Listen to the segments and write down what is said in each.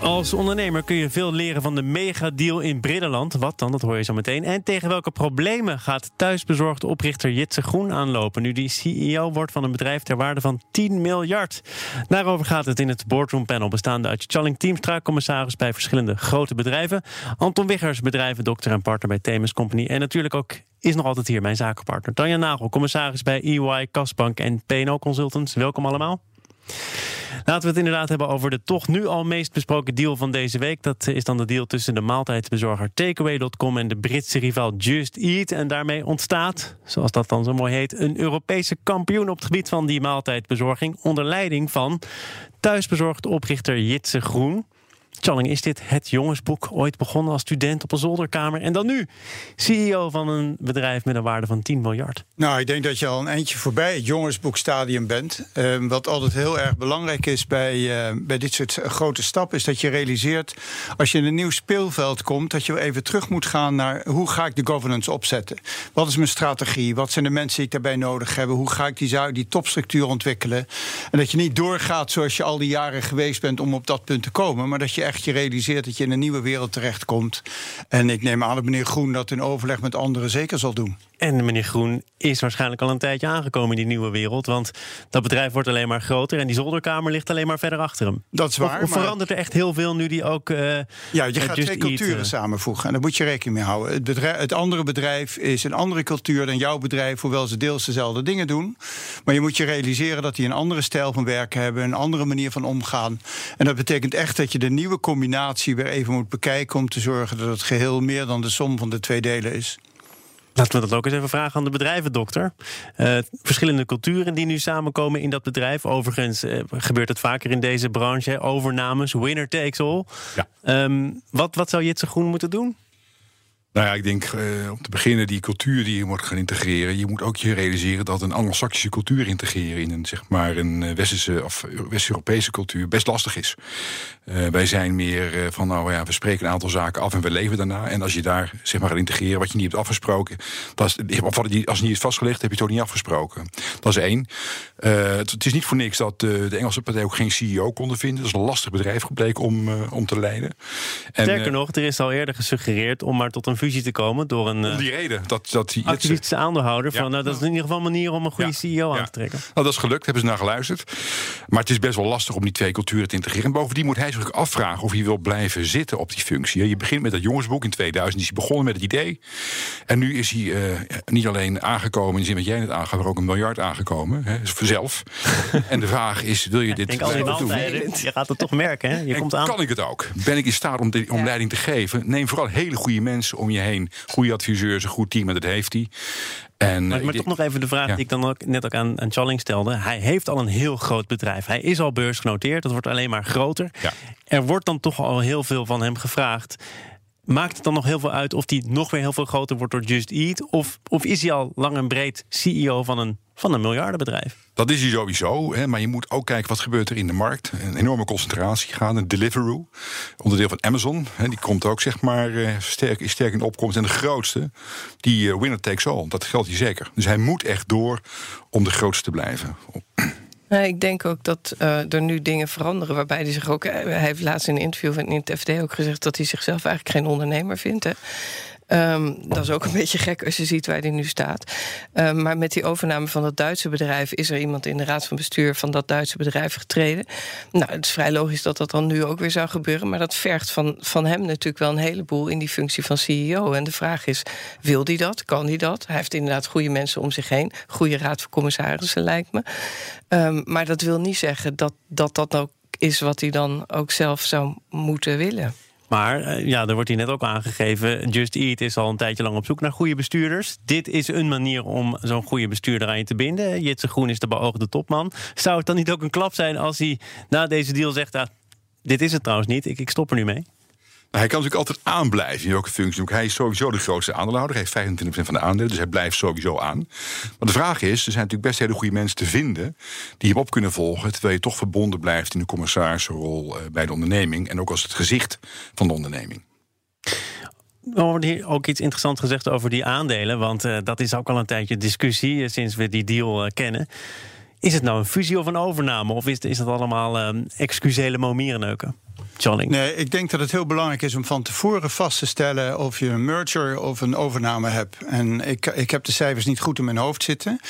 Als ondernemer kun je veel leren van de megadeal in Briddeland. Wat dan, dat hoor je zo meteen. En tegen welke problemen gaat thuisbezorgde oprichter Jitse Groen aanlopen... nu die CEO wordt van een bedrijf ter waarde van 10 miljard? Daarover gaat het in het boardroom panel... bestaande uit Challing Teamstra, commissaris bij verschillende grote bedrijven... Anton Wiggers, bedrijven, dokter en partner bij Themis Company... en natuurlijk ook is nog altijd hier mijn zakenpartner Tanja Nagel... commissaris bij EY, Kasbank en PNO Consultants. Welkom allemaal. Laten we het inderdaad hebben over de toch nu al meest besproken deal van deze week. Dat is dan de deal tussen de maaltijdsbezorger Takeaway.com en de Britse rival Just Eat. En daarmee ontstaat, zoals dat dan zo mooi heet, een Europese kampioen op het gebied van die maaltijdbezorging. Onder leiding van thuisbezorgd oprichter Jitse Groen. Challing, is dit het jongensboek ooit begonnen als student op een zolderkamer en dan nu CEO van een bedrijf met een waarde van 10 miljard? Nou, ik denk dat je al een eindje voorbij het jongensboekstadium bent. Uh, wat altijd heel erg belangrijk is bij, uh, bij dit soort grote stappen, is dat je realiseert als je in een nieuw speelveld komt, dat je even terug moet gaan naar hoe ga ik de governance opzetten? Wat is mijn strategie? Wat zijn de mensen die ik daarbij nodig heb? Hoe ga ik die, die topstructuur ontwikkelen? En dat je niet doorgaat zoals je al die jaren geweest bent om op dat punt te komen, maar dat je je realiseert dat je in een nieuwe wereld terechtkomt. En ik neem aan dat meneer Groen dat in overleg met anderen zeker zal doen. En meneer Groen is waarschijnlijk al een tijdje aangekomen in die nieuwe wereld. Want dat bedrijf wordt alleen maar groter en die zolderkamer ligt alleen maar verder achter hem. Dat is waar. Of, verandert er echt heel veel nu die ook. Uh, ja, je gaat twee culturen uh, samenvoegen. En daar moet je rekening mee houden. Het, bedrijf, het andere bedrijf is een andere cultuur dan jouw bedrijf, hoewel ze deels dezelfde dingen doen. Maar je moet je realiseren dat die een andere stijl van werken hebben, een andere manier van omgaan. En dat betekent echt dat je de nieuwe combinatie weer even moet bekijken om te zorgen dat het geheel meer dan de som van de twee delen is. Laten we dat ook eens even vragen aan de bedrijvendokter. Uh, verschillende culturen die nu samenkomen in dat bedrijf. Overigens uh, gebeurt het vaker in deze branche. Overnames, winner takes all. Ja. Um, wat, wat zou Jitse Groen moeten doen? Nou ja, ik denk uh, om te beginnen die cultuur die je moet gaan integreren. Je moet ook je realiseren dat een Anglo-Saxische cultuur integreren in een zeg maar een Westerse of West-Europese cultuur best lastig is. Uh, wij zijn meer uh, van nou ja, we spreken een aantal zaken af en we leven daarna. En als je daar zeg maar gaat integreren wat je niet hebt afgesproken, dat is, of als het niet is vastgelegd, heb je het ook niet afgesproken. Dat is één. Het, het, is niet voor niks dat de Engelse partij ook geen CEO konden vinden. Dat is een lastig bedrijf gebleken om, om te leiden. En, Sterker nog, er is al eerder gesuggereerd om maar tot een fusie te komen door een. Om die reden. Dat, dat die activistische aandeelhouder. Van, nou, dat is in ieder geval een manier om een goede CEO aan te trekken. Nou, dat is gelukt, hebben ze naar geluisterd. Maar het is best wel lastig om die twee culturen te integreren. En bovendien moet hij zich afvragen of hij wil blijven zitten op die functie. Je begint met dat jongensboek in 2000. Is hij begonnen met het idee. En nu is hij uh, niet alleen aangekomen in de zin wat jij net aangaf, maar ook een miljard aangekomen. Hè, vanzelf. en de vraag is: wil je dit Denk doen? Je gaat het toch merken. Hè? Je komt aan. Kan ik het ook? Ben ik in staat om, de, om leiding te geven? Neem vooral hele goede mensen om je heen. Goede adviseurs, een goed team, en dat heeft hij. En, maar, maar toch nog even de vraag die ik dan ook net ook aan, aan Challing stelde. Hij heeft al een heel groot bedrijf. Hij is al beursgenoteerd. Dat wordt alleen maar groter. Ja. Er wordt dan toch al heel veel van hem gevraagd. Maakt het dan nog heel veel uit of hij nog weer heel veel groter wordt door Just Eat? Of, of is hij al lang en breed CEO van een, van een miljardenbedrijf? Dat is hij sowieso, hè, maar je moet ook kijken wat gebeurt er in de markt. Een enorme concentratie gaat. Een Deliveroo, onderdeel van Amazon, hè, die komt ook zeg maar uh, sterk, sterk in opkomst. En de grootste, die uh, winner takes all, dat geldt hij zeker. Dus hij moet echt door om de grootste te blijven. Nou, ik denk ook dat uh, er nu dingen veranderen. Waarbij hij zich ook. Hij heeft laatst in een interview in het FD ook gezegd dat hij zichzelf eigenlijk geen ondernemer vindt. Hè. Um, dat is ook een beetje gek als je ziet waar die nu staat. Um, maar met die overname van dat Duitse bedrijf is er iemand in de raad van bestuur van dat Duitse bedrijf getreden. Nou, het is vrij logisch dat dat dan nu ook weer zou gebeuren. Maar dat vergt van, van hem natuurlijk wel een heleboel in die functie van CEO. En de vraag is: wil hij dat? Kan hij dat? Hij heeft inderdaad goede mensen om zich heen. Goede raad van commissarissen, lijkt me. Um, maar dat wil niet zeggen dat dat, dat ook is wat hij dan ook zelf zou moeten willen. Maar eh, ja, er wordt hier net ook aangegeven. Just Eat is al een tijdje lang op zoek naar goede bestuurders. Dit is een manier om zo'n goede bestuurder aan je te binden. Jitse Groen is de beoogde topman. Zou het dan niet ook een klap zijn als hij na deze deal zegt: ah, Dit is het trouwens niet, ik, ik stop er nu mee? Hij kan natuurlijk altijd aanblijven in welke functie. Hij is sowieso de grootste aandeelhouder. Hij heeft 25% van de aandelen, dus hij blijft sowieso aan. Maar de vraag is, er zijn natuurlijk best hele goede mensen te vinden... die hem op kunnen volgen, terwijl je toch verbonden blijft... in de commissarisrol eh, bij de onderneming... en ook als het gezicht van de onderneming. Er wordt hier ook iets interessants gezegd over die aandelen. Want uh, dat is ook al een tijdje discussie sinds we die deal kennen. Is het nou een fusie of een overname? Of is, is dat allemaal excusele momierenneuken? Nee, ik denk dat het heel belangrijk is om van tevoren vast te stellen of je een merger of een overname hebt. En ik, ik heb de cijfers niet goed in mijn hoofd zitten.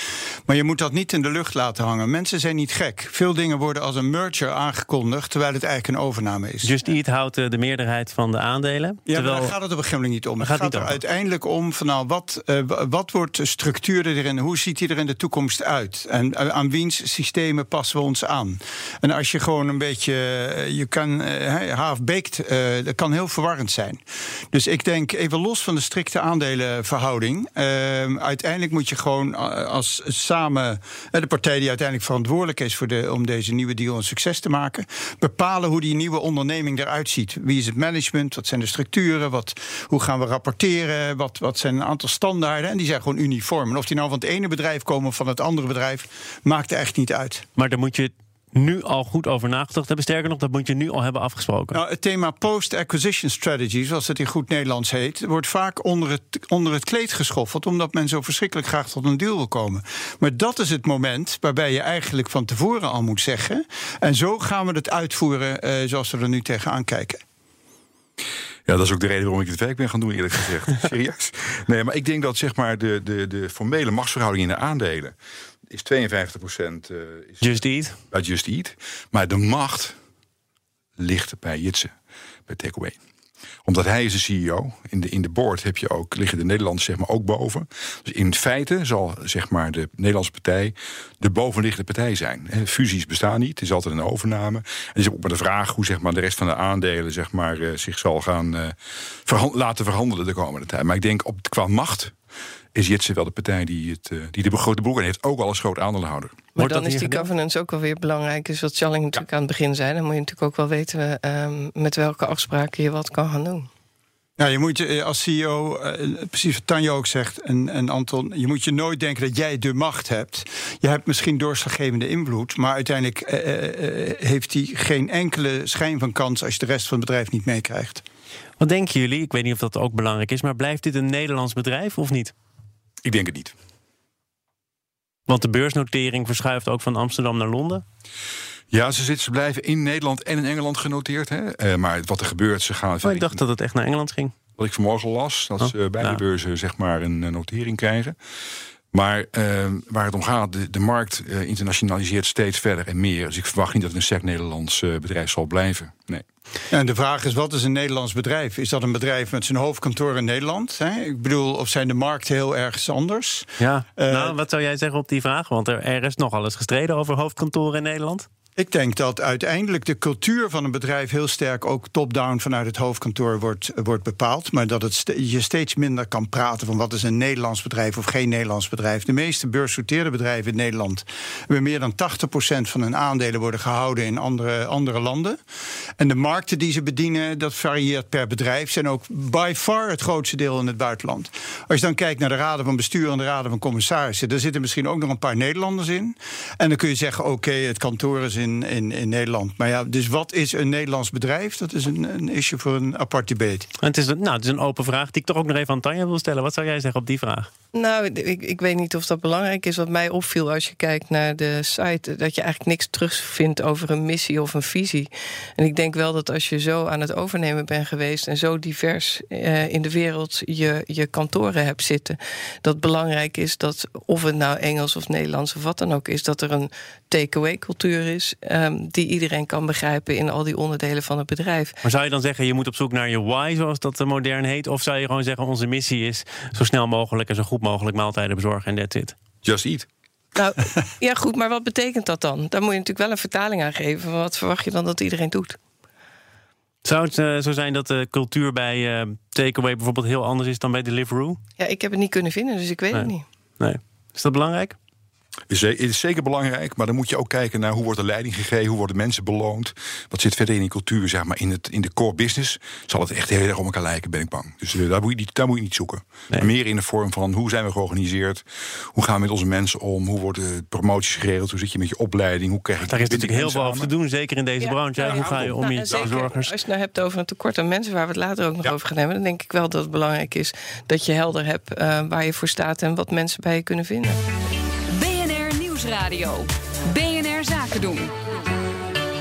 Maar je moet dat niet in de lucht laten hangen. Mensen zijn niet gek. Veel dingen worden als een merger aangekondigd, terwijl het eigenlijk een overname is. Just Eat houdt de meerderheid van de aandelen. Ja, terwijl... maar daar gaat het op een gegeven moment niet om. Het gaat, gaat er uiteindelijk om van nou, wat, uh, wat wordt de structuur erin? Hoe ziet die er in de toekomst uit? En uh, aan wiens systemen passen we ons aan? En als je gewoon een beetje, uh, je kan half-baked, uh, dat kan heel verwarrend zijn. Dus ik denk, even los van de strikte aandelenverhouding... Uh, uiteindelijk moet je gewoon als samen... de partij die uiteindelijk verantwoordelijk is voor de, om deze nieuwe deal een succes te maken... bepalen hoe die nieuwe onderneming eruit ziet. Wie is het management? Wat zijn de structuren? Wat, hoe gaan we rapporteren? Wat, wat zijn een aantal standaarden? En die zijn gewoon uniform. En of die nou van het ene bedrijf komen of van het andere bedrijf... maakt er echt niet uit. Maar dan moet je nu al goed over nagedacht hebben. Sterker nog, dat moet je nu al hebben afgesproken. Nou, het thema post-acquisition strategy, zoals het in goed Nederlands heet, wordt vaak onder het, onder het kleed geschoffeld, omdat men zo verschrikkelijk graag tot een deal wil komen. Maar dat is het moment waarbij je eigenlijk van tevoren al moet zeggen. En zo gaan we het uitvoeren uh, zoals we er nu tegenaan kijken. Ja, dat is ook de reden waarom ik het werk ben gaan doen, eerlijk gezegd. Serieus. Nee, maar ik denk dat zeg maar de, de, de formele machtsverhouding in de aandelen is 52 procent. Uh, Just Eat. Bij Just Eat. Maar de macht ligt bij Jitsen, bij Takeaway omdat hij is de CEO. In de, in de board heb je ook, liggen de Nederlanders zeg maar ook boven. Dus in feite zal zeg maar, de Nederlandse partij de bovenliggende partij zijn. Fusies bestaan niet, het is altijd een overname. En is ook maar de vraag hoe zeg maar, de rest van de aandelen zeg maar, uh, zich zal gaan uh, verhand laten verhandelen de komende tijd. Maar ik denk op, qua macht is Jitsen wel de partij die, het, uh, die de grote broek en heeft ook al als groot aandeelhouder. Maar Wordt dan is die governance ook wel weer belangrijk. Is wat Challing natuurlijk ja. aan het begin zei. Dan moet je natuurlijk ook wel weten um, met welke afspraken je wat kan gaan doen. Ja, je moet je als CEO, uh, precies wat Tanja ook zegt, en, en Anton, je moet je nooit denken dat jij de macht hebt. Je hebt misschien doorslaggevende invloed, maar uiteindelijk uh, heeft hij geen enkele schijn van kans als je de rest van het bedrijf niet meekrijgt. Wat denken jullie? Ik weet niet of dat ook belangrijk is, maar blijft dit een Nederlands bedrijf of niet? Ik denk het niet. Want de beursnotering verschuift ook van Amsterdam naar Londen? Ja, ze, zitten, ze blijven in Nederland en in Engeland genoteerd. Hè? Uh, maar wat er gebeurt, ze gaan... Oh, ik dacht dat het echt naar Engeland ging. Wat ik vanmorgen las, dat oh, ze bij ja. de beurzen zeg maar een notering krijgen. Maar uh, waar het om gaat, de, de markt uh, internationaliseert steeds verder en meer. Dus ik verwacht niet dat het een sec Nederlands uh, bedrijf zal blijven. Nee. Ja, en de vraag is, wat is een Nederlands bedrijf? Is dat een bedrijf met zijn hoofdkantoor in Nederland? Hè? Ik bedoel, of zijn de markten heel ergens anders? Ja, nou, wat zou jij zeggen op die vraag? Want er, er is nogal eens gestreden over hoofdkantoren in Nederland. Ik denk dat uiteindelijk de cultuur van een bedrijf heel sterk ook top-down vanuit het hoofdkantoor wordt, wordt bepaald. Maar dat het je steeds minder kan praten van wat is een Nederlands bedrijf of geen Nederlands bedrijf. De meeste beursgenoteerde bedrijven in Nederland hebben meer dan 80% van hun aandelen worden gehouden in andere, andere landen. En de markten die ze bedienen, dat varieert per bedrijf, zijn ook by far het grootste deel in het buitenland. Als je dan kijkt naar de raden van bestuur en de raden van commissarissen, daar zitten misschien ook nog een paar Nederlanders in. En dan kun je zeggen, oké, het kantoor is in in, in, Nederland. Maar ja, dus wat is een Nederlands bedrijf? Dat is een, een issue voor een apart debate. En het, is een, nou, het is een open vraag die ik toch ook nog even aan Tanja wil stellen. Wat zou jij zeggen op die vraag? Nou, ik, ik weet niet of dat belangrijk is. Wat mij opviel als je kijkt naar de site, dat je eigenlijk niks terugvindt over een missie of een visie. En ik denk wel dat als je zo aan het overnemen bent geweest en zo divers eh, in de wereld je, je kantoren hebt zitten, dat belangrijk is dat, of het nou Engels of Nederlands of wat dan ook is, dat er een takeaway cultuur is um, die iedereen kan begrijpen in al die onderdelen van het bedrijf. Maar zou je dan zeggen, je moet op zoek naar je why, zoals dat modern heet? Of zou je gewoon zeggen, onze missie is zo snel mogelijk en zo goed mogelijk maaltijden bezorgen en that's it? Just eat. Nou, ja, goed, maar wat betekent dat dan? Daar moet je natuurlijk wel een vertaling aan geven. Wat verwacht je dan dat iedereen doet? Zou het uh, zo zijn dat de cultuur bij uh, Takeaway bijvoorbeeld heel anders is dan bij Deliveroo? Ja, ik heb het niet kunnen vinden, dus ik weet nee. het niet. Nee. Is dat belangrijk? Is, het is zeker belangrijk, maar dan moet je ook kijken naar hoe wordt de leiding gegeven, hoe worden mensen beloond, wat zit verder in die cultuur, zeg maar, in, het, in de core business, zal het echt heel erg om elkaar lijken, ben ik bang. Dus uh, daar, moet je niet, daar moet je niet zoeken. Nee. Meer in de vorm van hoe zijn we georganiseerd, hoe gaan we met onze mensen om, hoe worden promoties geregeld, hoe zit je met je opleiding, hoe krijg je Daar is natuurlijk heel veel over te doen, zeker in deze Ja. branche. Ja, Hoe ga je om Nou, je bezorgers? Als je het nou hebt over een tekort aan mensen, waar we het later ook nog Ja. over gaan hebben, dan denk ik wel dat het belangrijk is dat je helder hebt eh, waar je voor staat en wat mensen bij je kunnen vinden. Nieuwsradio. BNR Zaken doen.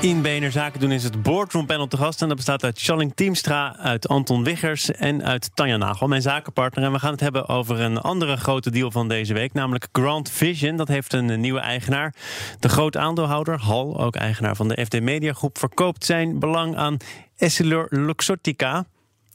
In BNR Zaken doen is het Boardroom Panel te gast. En dat bestaat uit Charling Teamstra, uit Anton Wiggers en uit Tanja Nagel, mijn zakenpartner. En we gaan het hebben over een andere grote deal van deze week, namelijk Grand Vision. Dat heeft een nieuwe eigenaar. De groot aandeelhouder, Hal, ook eigenaar van de FD Media Groep, verkoopt zijn belang aan Essilor Luxottica.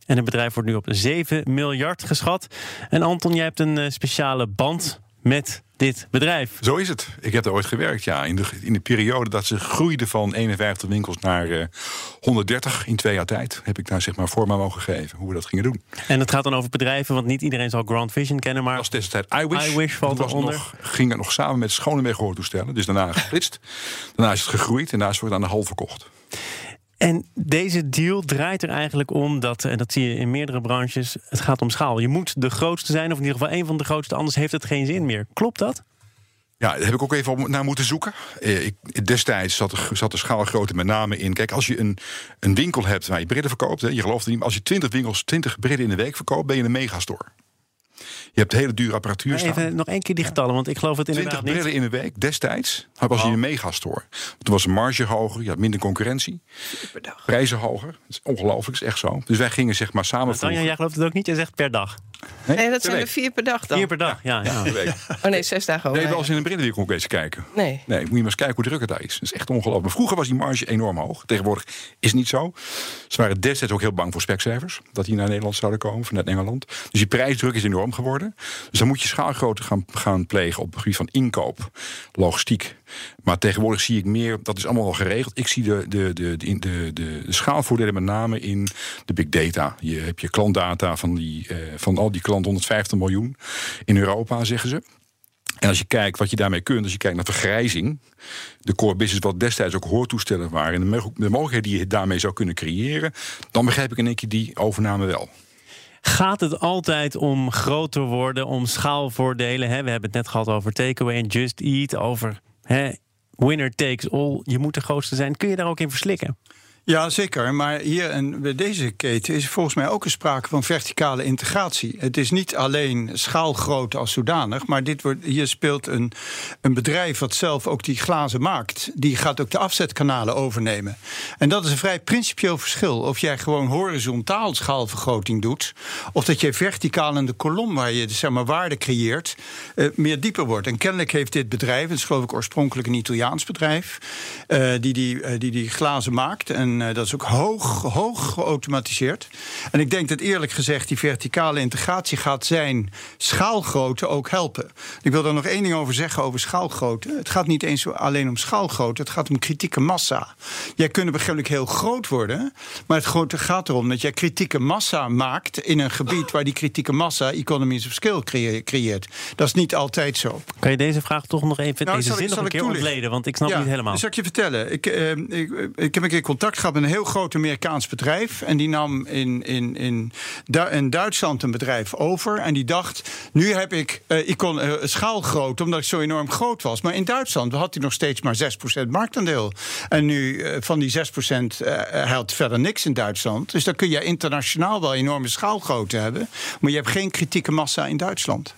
En het bedrijf wordt nu op 7 miljard geschat. En Anton, jij hebt een eh, speciale band met dit bedrijf. Zo is het. Ik heb daar ooit gewerkt, ja. In de, in de periode dat ze groeiden van 51 winkels naar eh, 130 in twee jaar tijd... heb ik daar zeg maar vorm aan mogen geven hoe we dat gingen doen. En het gaat dan over bedrijven, want niet iedereen zal Grand Vision kennen, maar Dat was destijds iWish. iWish valt Dat was eronder. nog, ging het nog samen met Schoneweg hoortoestellen. Dus daarna gesplitst. daarna is het gegroeid en daarna is het aan de hal verkocht. En deze deal draait er eigenlijk om dat, en dat zie je in meerdere branches, het gaat om schaal. Je moet de grootste zijn, of in ieder geval een van de grootste, anders heeft het geen zin meer. Klopt dat? Ja, daar heb ik ook even naar moeten zoeken. Eh, ik, destijds zat de, zat de schaalgrootte met name in. Kijk, als je een, een winkel hebt waar je brillen verkoopt, hè, je gelooft het niet, maar als je 20 winkels, 20 brillen in de week verkoopt, ben je een megastore. Je hebt hele dure apparatuur staan. Even nog één keer die getallen, want ik geloof het 20 inderdaad niet. brillen in de week destijds was je Oh. een megastore. Toen was de marge hoger, je had minder concurrentie, prijzen hoger. Dat is ongelooflijk, is echt zo. Dus wij gingen zeg maar samen. Maar Tanja, jij gelooft het ook niet, je zegt per dag. Nee, dat zijn er vier per dag dan. Vier per dag, ja. ja. Oh nee, zes dagen Nee, over. wel eens in een brillenwinkel ook eens kijken. Nee. Nee, moet je maar eens kijken hoe druk het daar is. Dat is echt ongelooflijk. Vroeger was die marge enorm hoog. Tegenwoordig is het niet zo. Ze waren destijds ook heel bang voor spekcijfers. Dat die naar Nederland zouden komen vanuit Engeland. Dus die prijsdruk is enorm geworden. Dus dan moet je schaalgrootte gaan, gaan plegen op het gebied van inkoop, logistiek. Maar tegenwoordig zie ik meer, dat is allemaal al geregeld. Ik zie de, de, de, de, de, de, de schaalvoordelen met name in de big data. Je hebt je klantdata van, die, eh, van al die klanten, 150 miljoen in Europa, zeggen ze. En als je kijkt wat je daarmee kunt, als je kijkt naar vergrijzing, de core business wat destijds ook hoortoestellen waren, en de, de mogelijkheden die je daarmee zou kunnen creëren, dan begrijp ik in één keer die overname wel. Gaat het altijd om groter worden, om schaalvoordelen? Hè? We hebben het net gehad over takeaway en just eat, over hè, winner takes all. Je moet de grootste zijn. Kun je daar ook in verslikken? Ja, zeker. Maar hier en bij deze keten is volgens mij ook een sprake van verticale integratie. Het is niet alleen schaalgrootte als zodanig, maar dit wordt, hier speelt een, een bedrijf wat zelf ook die glazen maakt. Die gaat ook de afzetkanalen overnemen. En dat is een vrij principieel verschil. Of jij gewoon horizontaal schaalvergroting doet, of dat je verticaal in de kolom waar je zeg maar, waarde creëert, eh, meer dieper wordt. En kennelijk heeft dit bedrijf, het is geloof ik oorspronkelijk een Italiaans bedrijf, eh, die, die, eh, die die glazen maakt. En eh, dat is ook hoog, hoog geautomatiseerd. En ik denk dat eerlijk gezegd die verticale integratie gaat zijn schaalgrootte ook helpen. Ik wil daar nog één ding over zeggen over schaalgrootte. Het gaat niet eens alleen om schaalgrootte, het gaat om kritieke massa. Jij kunt begrijpelijk heel groot worden, maar het grote gaat erom dat jij kritieke massa maakt in een gebied waar die kritieke massa economies of scale creë- creëert. Dat is niet altijd zo. Kan je deze vraag toch nog even, Nou, deze zal ik- zin nog een keer toelichten? ontleden? Want ik snap het niet helemaal. Zal ik je vertellen. Ik, eh, ik, ik heb een keer contact gehad met een heel groot Amerikaans bedrijf. En die nam in, in, in, Du- in Duitsland een bedrijf over. En die dacht, nu heb ik, eh, ik kon eh, schaalgroot, omdat ik zo enorm groot was. Maar in Duitsland had hij nog steeds maar 6% marktaandeel. En nu eh, van die 6% eh, hij had verder niks in Duitsland. Dus dan kun je internationaal wel enorme schaalgrootte hebben. Maar je hebt geen kritieke massa in Duitsland.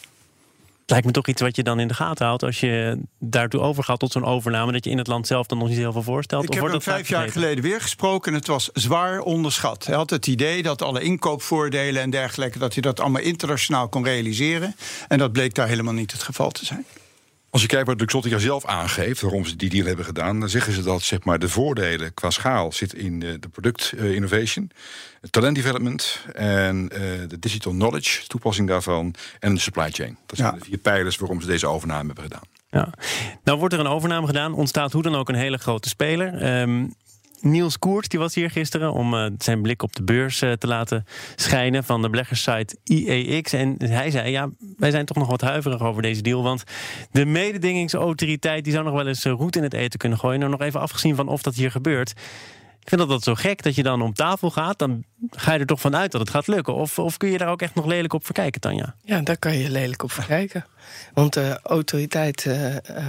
Het lijkt me toch iets wat je dan in de gaten houdt als je daartoe overgaat tot zo'n overname. Dat je in het land zelf dan nog niet heel veel voorstelt. Ik of heb wordt hem vijf jaar geleden weer gesproken en het was zwaar onderschat. Hij had het idee dat alle inkoopvoordelen en dergelijke... dat hij dat allemaal internationaal kon realiseren. En dat bleek daar helemaal niet het geval te zijn. Als je kijkt wat Luxottica zelf aangeeft, waarom ze die deal hebben gedaan, dan zeggen ze dat zeg maar, de voordelen qua schaal zitten in de, de product eh, innovation, talent development en eh, de digital knowledge, toepassing daarvan, en de supply chain. Dat zijn Ja. de vier pijlers waarom ze deze overname hebben gedaan. Ja. Nou wordt er een overname gedaan, ontstaat hoe dan ook een hele grote speler. Ehm, Niels Koert die was hier gisteren om uh, zijn blik op de beurs uh, te laten schijnen van de beleggerssite IEX. En hij zei: Ja, wij zijn toch nog wat huiverig over deze deal. Want de mededingingsautoriteit die zou nog wel eens roet in het eten kunnen gooien. Nou, nog even afgezien van of dat hier gebeurt. Ik vind dat, dat zo gek dat je dan om tafel gaat. Dan ga je er toch vanuit dat het gaat lukken. Of, of kun je daar ook echt nog lelijk op verkijken, Tanja? Ja, daar kan je lelijk op verkijken. Want de autoriteit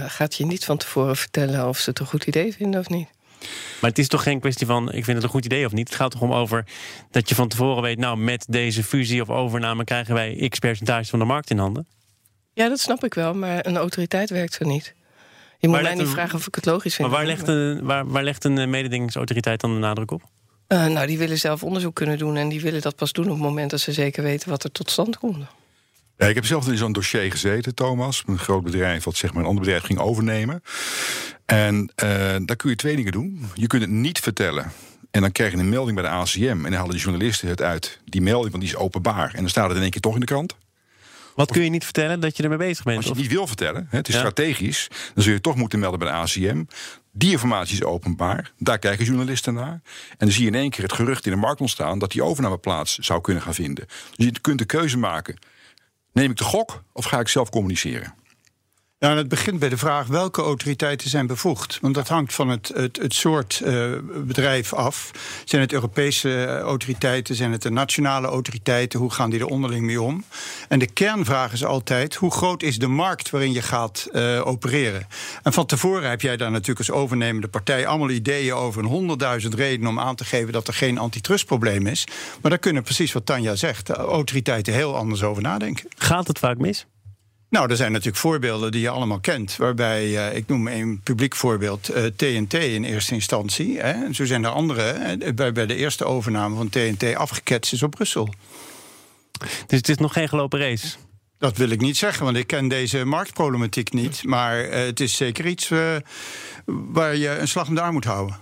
gaat je niet van tevoren vertellen of ze het een goed idee vinden of niet. Maar het is toch geen kwestie van ik vind het een goed idee of niet. Het gaat toch om over dat je van tevoren weet, nou, met deze fusie of overname krijgen wij x percentage van de markt in handen. Ja, dat snap ik wel, maar een autoriteit werkt zo niet. Je moet mij niet vragen of ik het logisch vind. Maar waar legt, een, waar, waar legt een eh, mededingingsautoriteit dan de nadruk op? Uh, nou, die willen zelf onderzoek kunnen doen en die willen dat pas doen op het moment dat ze zeker weten wat er tot stand komt. Ja, ik heb zelf in zo'n dossier gezeten, Thomas. Een groot bedrijf wat zeg maar, een ander bedrijf ging overnemen. En uh, daar kun je twee dingen doen. Je kunt het niet vertellen. En dan krijg je een melding bij de ACM. En dan halen de journalisten het uit. Die melding, want die is openbaar. En dan staat het in één keer toch in de krant. Wat kun je niet vertellen dat je ermee bezig bent? Als je het niet wil vertellen, het is strategisch, dan zul je toch moeten melden bij de ACM. Die informatie is openbaar. Daar kijken journalisten naar. En dan zie je in één keer het gerucht in de markt ontstaan dat die overname plaats zou kunnen gaan vinden. Dus je kunt de keuze maken: neem ik de gok of ga ik zelf communiceren? Nou, het begint bij de vraag welke autoriteiten zijn bevoegd. Want dat hangt van het, het, het soort uh, bedrijf af. Zijn het Europese autoriteiten? Zijn het de nationale autoriteiten? Hoe gaan die er onderling mee om? En de kernvraag is altijd: hoe groot is de markt waarin je gaat uh, opereren? En van tevoren heb jij daar natuurlijk als overnemende partij allemaal ideeën over een honderdduizend redenen om aan te geven dat er geen antitrustprobleem is. Maar daar kunnen precies wat Tanja zegt, de autoriteiten heel anders over nadenken. Gaat het vaak mis? Nou, er zijn natuurlijk voorbeelden die je allemaal kent. Waarbij, uh, ik noem een publiek voorbeeld, uh, TNT in eerste instantie. Hè, en zo zijn er andere, bij, bij de eerste overname van TNT afgeketst is op Brussel. Dus het is nog geen gelopen race? Dat wil ik niet zeggen, want ik ken deze marktproblematiek niet. Maar uh, het is zeker iets waar je een slag om de arm moet houden.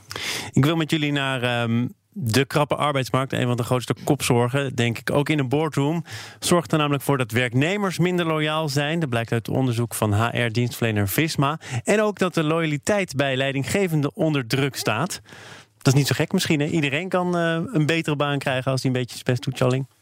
Ik wil met jullie naar um, de krappe arbeidsmarkt, een van de grootste kopzorgen, denk ik ook in een boardroom, zorgt er namelijk voor dat werknemers minder loyaal zijn. Dat blijkt uit onderzoek van HR-dienstverlener Visma. En ook dat de loyaliteit bij leidinggevenden onder druk staat. Dat is niet zo gek misschien. Iedereen kan uh, een betere baan krijgen als hij een beetje zijn best doet, Challing.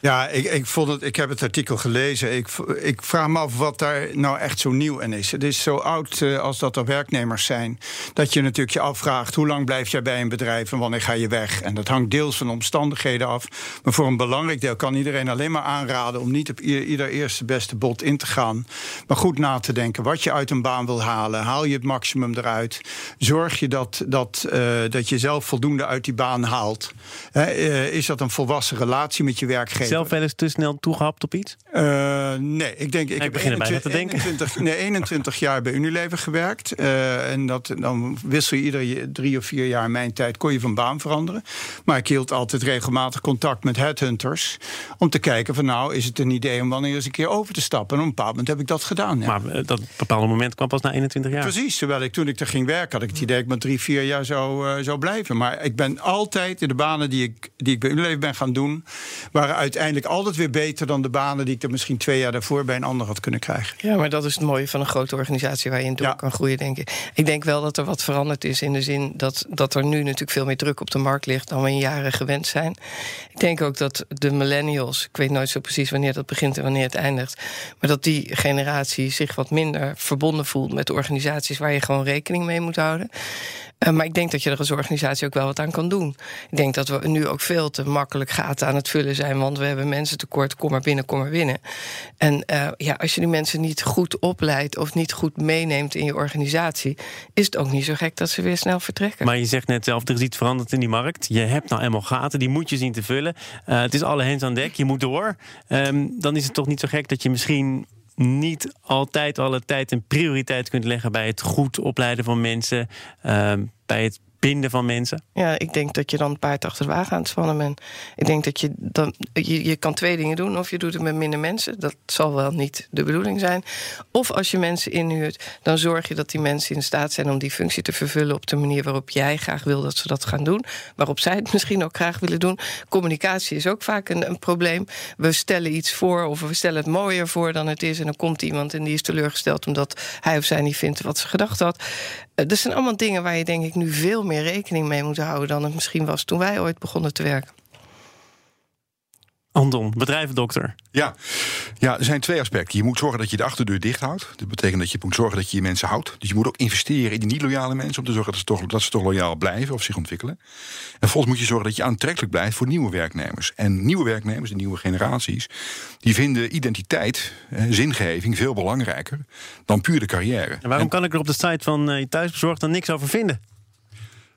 Ja, ik, ik, vond het, ik heb het artikel gelezen. Ik, ik vraag me af wat daar nou echt zo nieuw in is. Het is zo oud uh, als dat er werknemers zijn. Dat je natuurlijk je afvraagt: hoe lang blijf jij bij een bedrijf en wanneer ga je weg? En dat hangt deels van omstandigheden af. Maar voor een belangrijk deel kan iedereen alleen maar aanraden om niet op ieder eerste beste bod in te gaan. Maar goed na te denken wat je uit een baan wil halen. Haal je het maximum eruit? Zorg je dat, dat, uh, dat je zelf voldoende uit die baan haalt? Uh, is dat een volwassen relatie met je werkgever? Zelf wel eens te snel toegehapt op iets? Uh, nee, ik denk. Ik, ik heb begin 21, te denken. 21, nee, 21 jaar bij Unilever gewerkt. Uh, en dat, dan wissel je iedere drie of vier jaar mijn tijd. kon je van baan veranderen. Maar ik hield altijd regelmatig contact met headhunters. Om te kijken van nou, is het een idee om wanneer eens een keer over te stappen. En op een bepaald moment heb ik dat gedaan. Ja. Maar uh, dat bepaalde moment kwam pas na 21 jaar. Precies, terwijl ik toen ik er ging werken, had ik het idee dat ik maar drie, vier jaar zou, zou blijven. Maar ik ben altijd in de banen die ik, die ik bij Unilever ben gaan doen, waren uit uiteindelijk altijd weer beter dan de banen die ik er misschien twee jaar daarvoor bij een ander had kunnen krijgen. Ja, maar dat is het mooie van een grote organisatie waar je in door ja. kan groeien, denk ik. Ik denk wel dat er wat veranderd is in de zin dat, dat er nu natuurlijk veel meer druk op de markt ligt dan we in jaren gewend zijn. Ik denk ook dat de millennials, ik weet nooit zo precies wanneer dat begint en wanneer het eindigt, maar dat die generatie zich wat minder verbonden voelt met de organisaties waar je gewoon rekening mee moet houden. Uh, maar ik denk dat je er als organisatie ook wel wat aan kan doen. Ik denk dat we nu ook veel te makkelijk gaten aan het vullen zijn, want we hebben mensen tekort, kom maar binnen, kom maar binnen. En uh, ja, als je die mensen niet goed opleidt of niet goed meeneemt in je organisatie, is het ook niet zo gek dat ze weer snel vertrekken. Maar je zegt net zelf, er is iets veranderd in die markt. Je hebt nou eenmaal gaten, die moet je zien te vullen. Uh, het is alle hens aan dek, je moet door. Um, dan is het toch niet zo gek dat je misschien niet altijd alle tijd en prioriteit kunt leggen bij het goed opleiden van mensen, uh, bij het binden van mensen? Ja, ik denk dat je dan paard achter de wagen aan het spannen bent. Ik denk dat je dan. Je, je kan twee dingen doen. Of je doet het met minder mensen. Dat zal wel niet de bedoeling zijn. Of als je mensen inhuurt, dan zorg je dat die mensen in staat zijn om die functie te vervullen op de manier waarop jij graag wil dat ze dat gaan doen. Waarop zij het misschien ook graag willen doen. Communicatie is ook vaak een, een probleem. We stellen iets voor of we stellen het mooier voor dan het is. En dan komt iemand en die is teleurgesteld omdat hij of zij niet vindt wat ze gedacht had. Dat zijn allemaal dingen waar je denk ik nu veel meer rekening mee moet houden dan het misschien was toen wij ooit begonnen te werken. Anton, bedrijvendokter. Ja. ja, er zijn twee aspecten. Je moet zorgen dat je de achterdeur dicht houdt. Dat betekent dat je moet zorgen dat je je mensen houdt. Dus je moet ook investeren in die niet-loyale mensen... om te zorgen dat ze, toch, dat ze toch loyaal blijven of zich ontwikkelen. En volgens moet je zorgen dat je aantrekkelijk blijft voor nieuwe werknemers. En nieuwe werknemers, de nieuwe generaties... die vinden identiteit, eh, zingeving veel belangrijker... dan puur de carrière. En waarom kan ik er op de site van uh, je thuisbezorgd dan niks over vinden?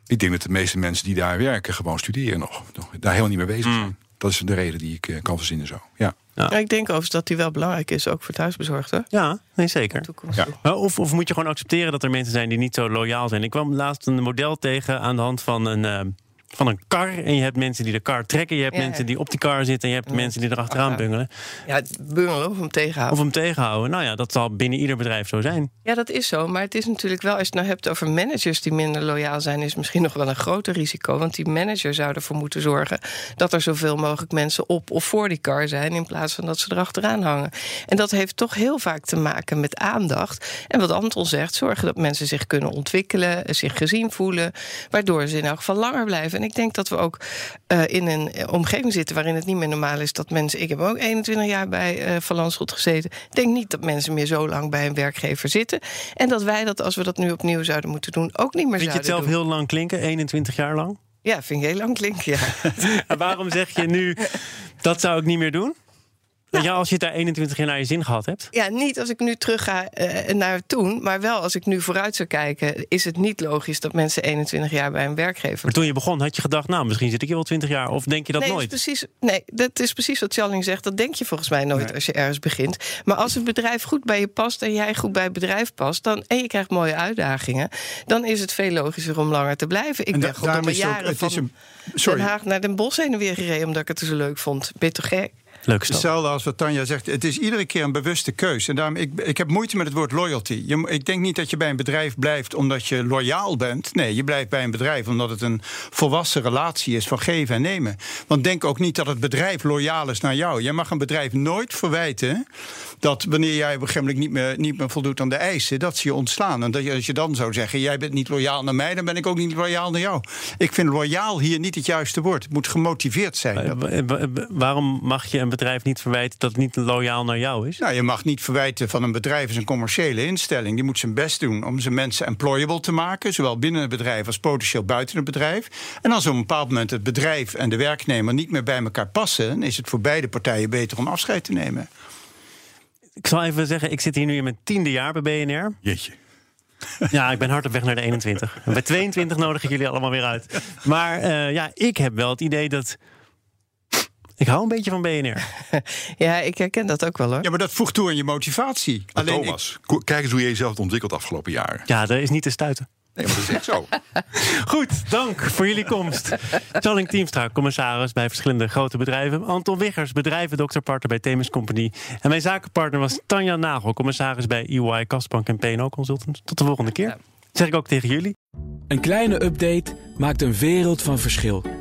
Ik denk dat de meeste mensen die daar werken gewoon studeren nog. Daar helemaal niet mee bezig zijn. Dat is de reden die ik uh, kan verzinnen zo. Ja. Ja. ik denk overigens dat die wel belangrijk is, ook voor thuisbezorgden. Ja, nee, zeker. Ja. Of, of moet je gewoon accepteren dat er mensen zijn die niet zo loyaal zijn? Ik kwam laatst een model tegen aan de hand van een, uh, van een kar. En je hebt mensen die de kar trekken. Je hebt mensen die op die kar zitten. En je hebt mensen die erachteraan bungelen. Ja, bungelen of hem tegenhouden. Of hem tegenhouden. Nou ja, dat zal binnen ieder bedrijf zo zijn. Ja, dat is zo. Maar het is natuurlijk wel, als je het nou hebt over managers die minder loyaal zijn, is misschien nog wel een groter risico. Want die manager zou ervoor moeten zorgen dat er zoveel mogelijk mensen op of voor die kar zijn. In plaats van dat ze erachteraan hangen. En dat heeft toch heel vaak te maken met aandacht. En wat Anton zegt, zorgen dat mensen zich kunnen ontwikkelen, zich gezien voelen. Waardoor ze in elk geval langer blijven. En ik denk dat we ook uh, in een omgeving zitten waarin het niet meer normaal is dat mensen. Ik heb ook 21 jaar bij uh, Van Landschot gezeten. Ik denk niet dat mensen meer zo lang bij een werkgever zitten. En dat wij dat, als we dat nu opnieuw zouden moeten doen, ook niet meer Vind zouden je het zelf doen. heel lang klinken, 21 jaar lang? Ja, vind ik heel lang klinken, ja. en waarom zeg je nu, dat zou ik niet meer doen? Ja. ja, als je het daar 21 jaar naar je zin gehad hebt. Ja, niet als ik nu terug ga uh, naar toen. Maar wel als ik nu vooruit zou kijken. Is het niet logisch dat mensen 21 jaar bij een werkgever. Maar toen je begon, had je gedacht, nou, misschien zit ik hier wel 20 jaar. Of denk je dat nee, nooit? Dat is precies, nee, dat is precies wat Challing zegt. Dat denk je volgens mij nooit nee. als je ergens begint. Maar als het bedrijf goed bij je past. en jij goed bij het bedrijf past. Dan, en je krijgt mooie uitdagingen. dan is het veel logischer om langer te blijven. Ik ben gewoon jaren ook, van een, sorry. Den Haag naar Den Bosch heen en weer gereden. omdat ik het zo leuk vond. Ben je toch gek? Hetzelfde als wat Tanja zegt. Het is iedere keer een bewuste keuze. En daarom, ik, ik heb moeite met het woord loyalty. Je, ik denk niet dat je bij een bedrijf blijft omdat je loyaal bent. Nee, je blijft bij een bedrijf omdat het een volwassen relatie is van geven en nemen. Want denk ook niet dat het bedrijf loyaal is naar jou. Je mag een bedrijf nooit verwijten dat wanneer jij op een gegeven moment niet meer, niet meer voldoet aan de eisen, dat ze je ontslaan. En dat je, als je dan zou zeggen: jij bent niet loyaal naar mij, dan ben ik ook niet loyaal naar jou. Ik vind loyaal hier niet het juiste woord. Het moet gemotiveerd zijn. Waarom mag je een bedrijf niet verwijten dat het niet loyaal naar jou is? Nou, je mag niet verwijten van een bedrijf is een commerciële instelling. Die moet zijn best doen om zijn mensen employable te maken, zowel binnen het bedrijf als potentieel buiten het bedrijf. En als op een bepaald moment het bedrijf en de werknemer niet meer bij elkaar passen, dan is het voor beide partijen beter om afscheid te nemen. Ik zal even zeggen, ik zit hier nu in mijn tiende jaar bij BNR. Jeetje. Ja, ik ben hard op weg naar de 21. En bij 22 nodig ik jullie allemaal weer uit. Maar uh, ja, ik heb wel het idee dat. Ik hou een beetje van BNR. Ja, ik herken dat ook wel hoor. Ja, maar dat voegt toe aan je motivatie. Maar Alleen Thomas, ik... kijk eens hoe je jezelf hebt ontwikkeld de afgelopen jaren. Ja, dat is niet te stuiten. Nee, maar dat is echt zo. Goed, dank voor jullie komst. Charling Teamstra, commissaris bij verschillende grote bedrijven. Anton Wiggers, bedrijvendokterpartner bij Themis Company. En mijn zakenpartner was Tanja Nagel, commissaris bij EY, Kastbank en P&O Consultants. Tot de volgende keer. Zeg ik ook tegen jullie. Een kleine update maakt een wereld van verschil.